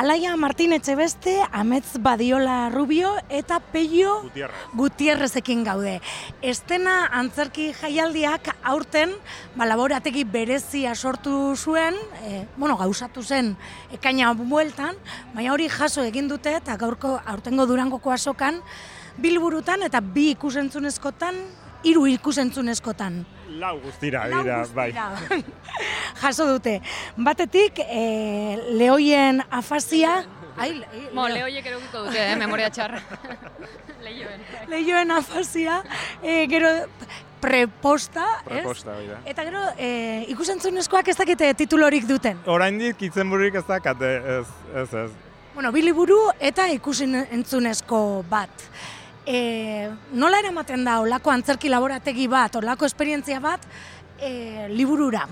Alaia Martin Etxebeste, Ametz Badiola Rubio eta Peio Gutierrez. Gutierrezekin gaude. Estena antzerki jaialdiak aurten ba, laborategi berezia sortu zuen, e, bueno, gauzatu zen ekaina bueltan, baina hori jaso egin dute eta gaurko aurtengo durangoko asokan, bilburutan eta bi ikusentzunezkotan, hiru ikusentzunezkotan. Lau guztira, Lau dira, bai. guztira. Jaso dute. Batetik, e, lehoien afasia, ai, le- Mo, lehoiek erokiko dute, eh, memoria txarra. Leioen. lehioen afasia, e, gero preposta, ez? Proposta, hori da. Eta gero, e, ikusentzunezkoak ez dakite titulorik duten. Oraindik itzenbururik ez dakate, ez, ez, ez. Bueno, biliburu eta ikusen entzunezko bat. E, nola eramaten da olako antzerki laborategi bat, olako esperientzia bat, e, liburura?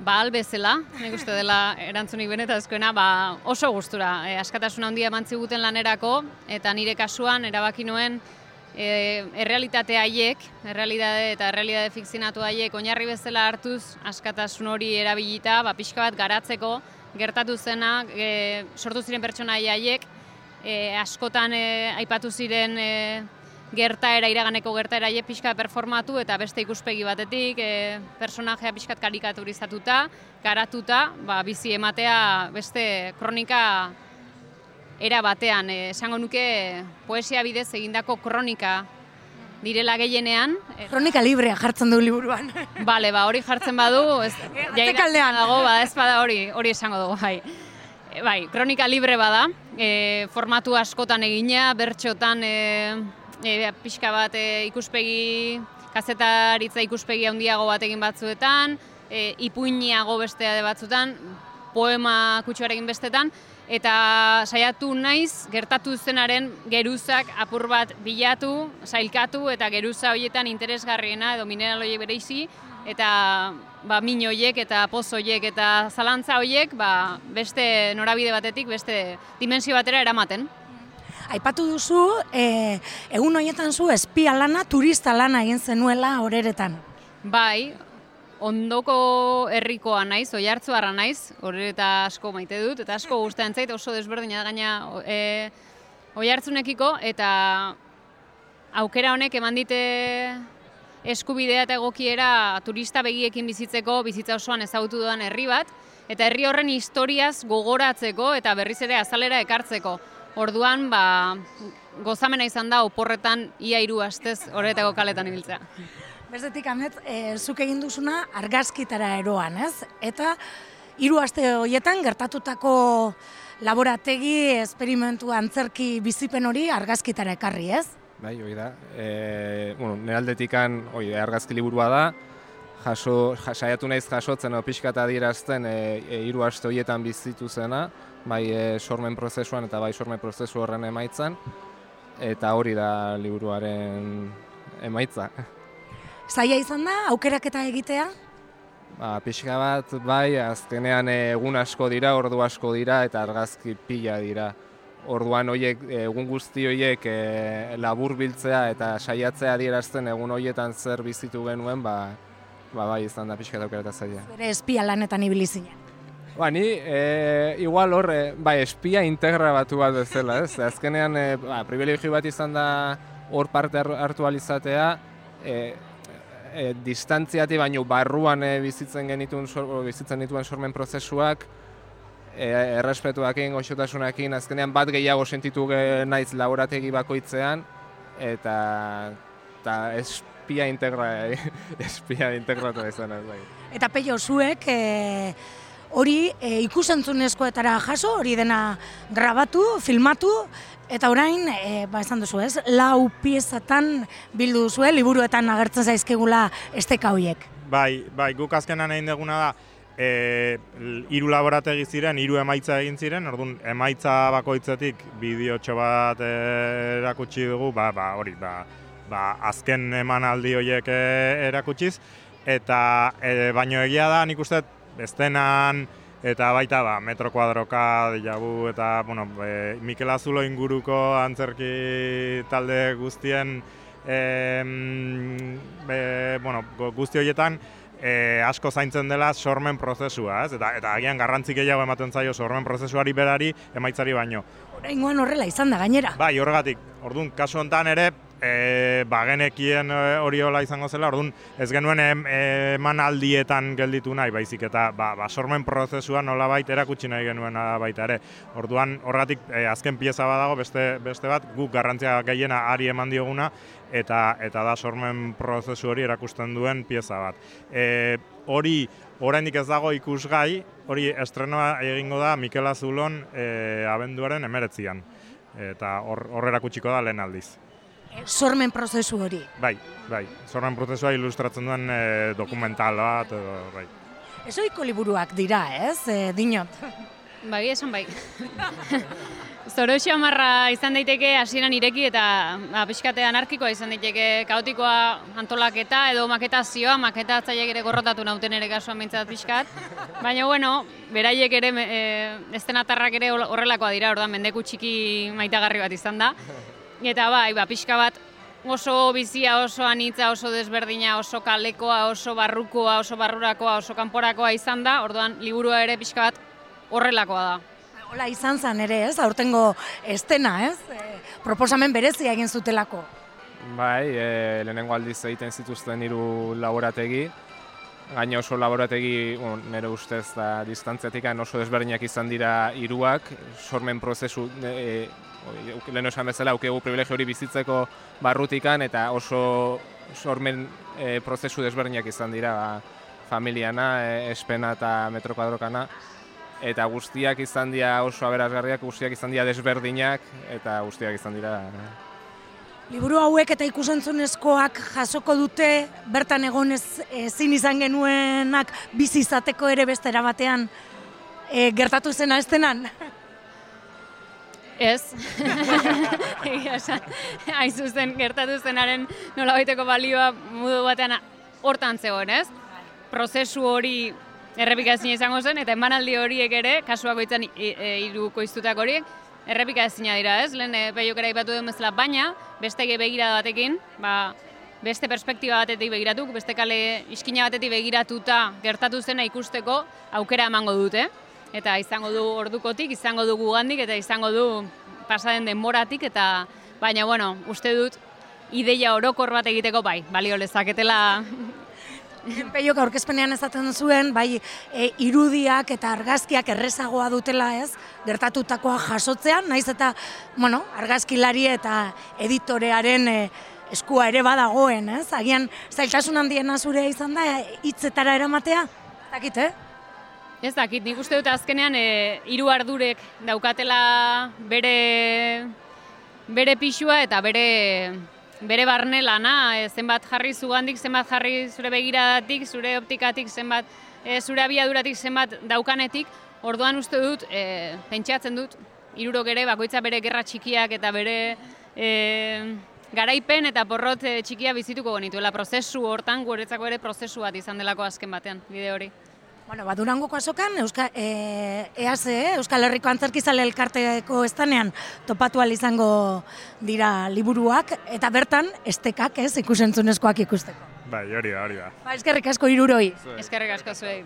Ba, albezela, nik uste dela erantzunik benetazkoena, ba, oso gustura. E, askatasuna handia eman ziguten lanerako, eta nire kasuan erabaki nuen e, errealitate haiek, errealitate eta errealitate fikzinatu haiek oinarri bezala hartuz askatasun hori erabilita, ba, pixka bat garatzeko, gertatu zena, e, sortu ziren pertsona haiek, e, askotan e, aipatu ziren e, gertaera, iraganeko gertaera haiek pixka performatu eta beste ikuspegi batetik, e, personajea pixkat karikaturizatuta, garatuta, ba, bizi ematea beste kronika era batean, e, esango nuke poesia bidez egindako kronika direla gehienean. E, Kronika librea jartzen du liburuan. Bale, ba, hori jartzen badu, ez, atzekaldean. dago, ba, ez bada hori, hori esango dugu, bai. E, bai, kronika libre bada, e, formatu askotan egina, bertxotan e, e, pixka bat e, ikuspegi, kazetaritza ikuspegi handiago bat egin batzuetan, e, ipuiniago beste ade batzuetan, poema kutsuarekin bestetan, eta saiatu naiz gertatu zenaren geruzak apur bat bilatu, sailkatu eta geruza horietan interesgarriena edo mineral horiek bereizi eta ba, min horiek eta poz horiek eta zalantza horiek ba, beste norabide batetik, beste dimensio batera eramaten. Aipatu duzu, e, egun horietan zu espia lana, turista lana egin zenuela horeretan. Bai, ondoko herrikoa naiz, oi hartzuarra naiz, hori eta asko maite dut, eta asko gustatzen zait, oso desberdina gaina e, oi hartzunekiko, eta aukera honek eman dite eskubidea eta egokiera turista begiekin bizitzeko, bizitza osoan ezagutu dudan herri bat, eta herri horren historiaz gogoratzeko eta berriz ere azalera ekartzeko. Orduan, ba, gozamena izan da oporretan ia hiru astez horretako kaletan ibiltzea. Bestetik, Amet, e, zuk egin duzuna argazkitara eroan, ez? Eta hiru aste horietan gertatutako laborategi, esperimentu, antzerki bizipen hori argazkitara ekarri, ez? Bai, hori da. E, bueno, nire aldetikan, hori, argazki liburua da, jaso, ja- saiatu naiz jasotzen, o, pixka eta adierazten, e, e, hiru aste horietan bizitu zena, bai e, sormen prozesuan eta bai sormen prozesu horren emaitzan, eta hori da liburuaren emaitza. Zaila izan da, aukeraketa egitea? Ba, pixka bat, bai, azkenean egun asko dira, ordu asko dira, eta argazki pila dira. Orduan hoiek, egun guzti horiek e, labur biltzea eta saiatzea adierazten egun horietan zer bizitu genuen, ba, ba bai izan da pixka daukereta zaila. Bere espia lanetan ibili zinen. Ba, ni, e, igual hor, e, bai, espia integra batu bat bezala, ez? Azkenean, e, ba, privilegio bat izan da hor parte har- hartu alizatea, e, e, distantziati baino barruan e, bizitzen genituen sor, bizitzen dituen sormen prozesuak, errespetuakin, goxotasunakin, azkenean bat gehiago sentitu naiz laborategi bakoitzean, eta, eta espia integra, espia integratu izan ez bai. Eta peio zuek, e, hori e, ikusentzunezkoetara jaso, hori dena grabatu, filmatu, eta orain, e, ba esan duzu ez, lau piezatan bildu duzue, liburuetan agertzen zaizkigula esteka horiek. Bai, bai, guk azkenan egin duguna da, e, hiru laborategi ziren, hiru emaitza egin ziren, orduan emaitza bakoitzetik bideotxo bat e, erakutsi dugu, ba, ba, hori, ba, ba, azken emanaldi horiek e, erakutsiz, eta e, baino egia da, nik uste, bestenan, eta baita, ba, metro kuadroka, diabu, eta, bueno, e, Mikel Azulo inguruko antzerki talde guztien, e, be, bueno, gu- guzti horietan, e, asko zaintzen dela sormen prozesua, ez? Eta, eta agian garrantzik gehiago ematen zaio sormen prozesuari berari emaitzari baino. Oraingoan horrela izan da gainera. Bai, horregatik, orduan, kasu hontan ere, e, ba, genekien e, hori hola izango zela, orduan, ez genuen em, eman aldietan gelditu nahi, baizik, eta ba, ba, sormen prozesua nola baita erakutsi nahi genuen baita ere. Orduan, horregatik, e, azken pieza badago, beste, beste bat, guk garrantzia gehiena ari eman dioguna, eta eta da sormen prozesu hori erakusten duen pieza bat. E, hori oraindik ez dago ikusgai, hori estrenoa egingo da Mikel Azulon e, abenduaren emeretzian. Eta hor, hor erakutsiko da lehen aldiz. Sormen prozesu hori. Bai, bai. Sormen prozesua ilustratzen duen e, dokumental bat, edo, bai. Ez liburuak dira, ez, e, dinot? Bai, esan bai. Zoroxo amarra izan daiteke hasieran ireki eta ba, pixkate anarkikoa izan daiteke kaotikoa antolaketa edo maketazioa, maketatzaileak ere gorrotatu nauten ere kasuan mintzat pixkat. Baina, bueno, beraiek ere, e, estenatarrak ere horrelakoa dira, ordan mendeku txiki maitagarri bat izan da. Eta bai, ba, pixka bat oso bizia, oso anitza, oso desberdina, oso kalekoa, oso barrukoa, oso barrurakoa, oso kanporakoa izan da, orduan liburua ere pixka bat horrelakoa da. Hola izan zen ere, ez? Aurtengo estena, ez? E, proposamen berezia egin zutelako. Bai, e, lehenengo aldiz egiten zituzten hiru laborategi. Gaina oso laborategi, bon, nire ustez da distantziatik oso desberdinak izan dira hiruak, sormen prozesu e, lehen esan bezala, aukegu privilegio hori bizitzeko barrutikan, eta oso sormen e, prozesu desberdinak izan dira, ba, familiana, e, espena eta metrokadrokana eta guztiak izan dira oso aberazgarriak, guztiak izan dira desberdinak, eta guztiak izan dira... Eh. Liburu hauek eta ikusentzunezkoak jasoko dute, bertan egon ez, ezin izan genuenak bizi izateko ere bestera batean e, gertatu zena estenan? Ez. Hain zuzen gertatu zenaren nola baiteko balioa mudu batean hortan zegoen, ez? Prozesu hori errepikazina izango zen, eta emanaldi horiek ere, kasuako izan iruko iztutak horiek, errepikazina dira ez, lehen e, peiokera ipatu den bezala, baina beste begira batekin, ba, beste perspektiba batetik begiratuk, beste kale iskina batetik begiratuta gertatu zena ikusteko aukera emango dute. Eta izango du ordukotik, izango du gugandik, eta izango du pasaden denboratik, eta baina, bueno, uste dut, ideia orokor bat egiteko bai, balio lezaketela Peiok aurkezpenean ezaten zuen, bai e, irudiak eta argazkiak errezagoa dutela ez, gertatutakoa jasotzean, naiz eta, bueno, argazkilari eta editorearen e, eskua ere badagoen, ez? Agian, zailtasun handiena zure izan da, hitzetara eramatea? Dakit, eh? Ez dakit, nik uste dut azkenean e, hiru ardurek daukatela bere bere pixua eta bere bere barne lana, e, zenbat jarri zugandik, zenbat jarri zure begiradatik, zure optikatik, zenbat e, zure abiaduratik, zenbat daukanetik, orduan uste dut, e, pentsatzen dut, irurok ere, bakoitza bere gerra txikiak eta bere e, garaipen eta porrot txikia bizituko genituela prozesu hortan, guretzako ere prozesu bat izan delako azken batean, bide hori. Bueno, ba, Durangoko azokan, Euska, e, EAZ, Euskal Herriko Antzerkizale elkarteko estanean topatu izango dira liburuak, eta bertan, estekak, ez, ikusentzunezkoak ikusteko. Bai, hori da, hori da. Ba, eskerrik asko iruroi. Eskerrik asko zuei.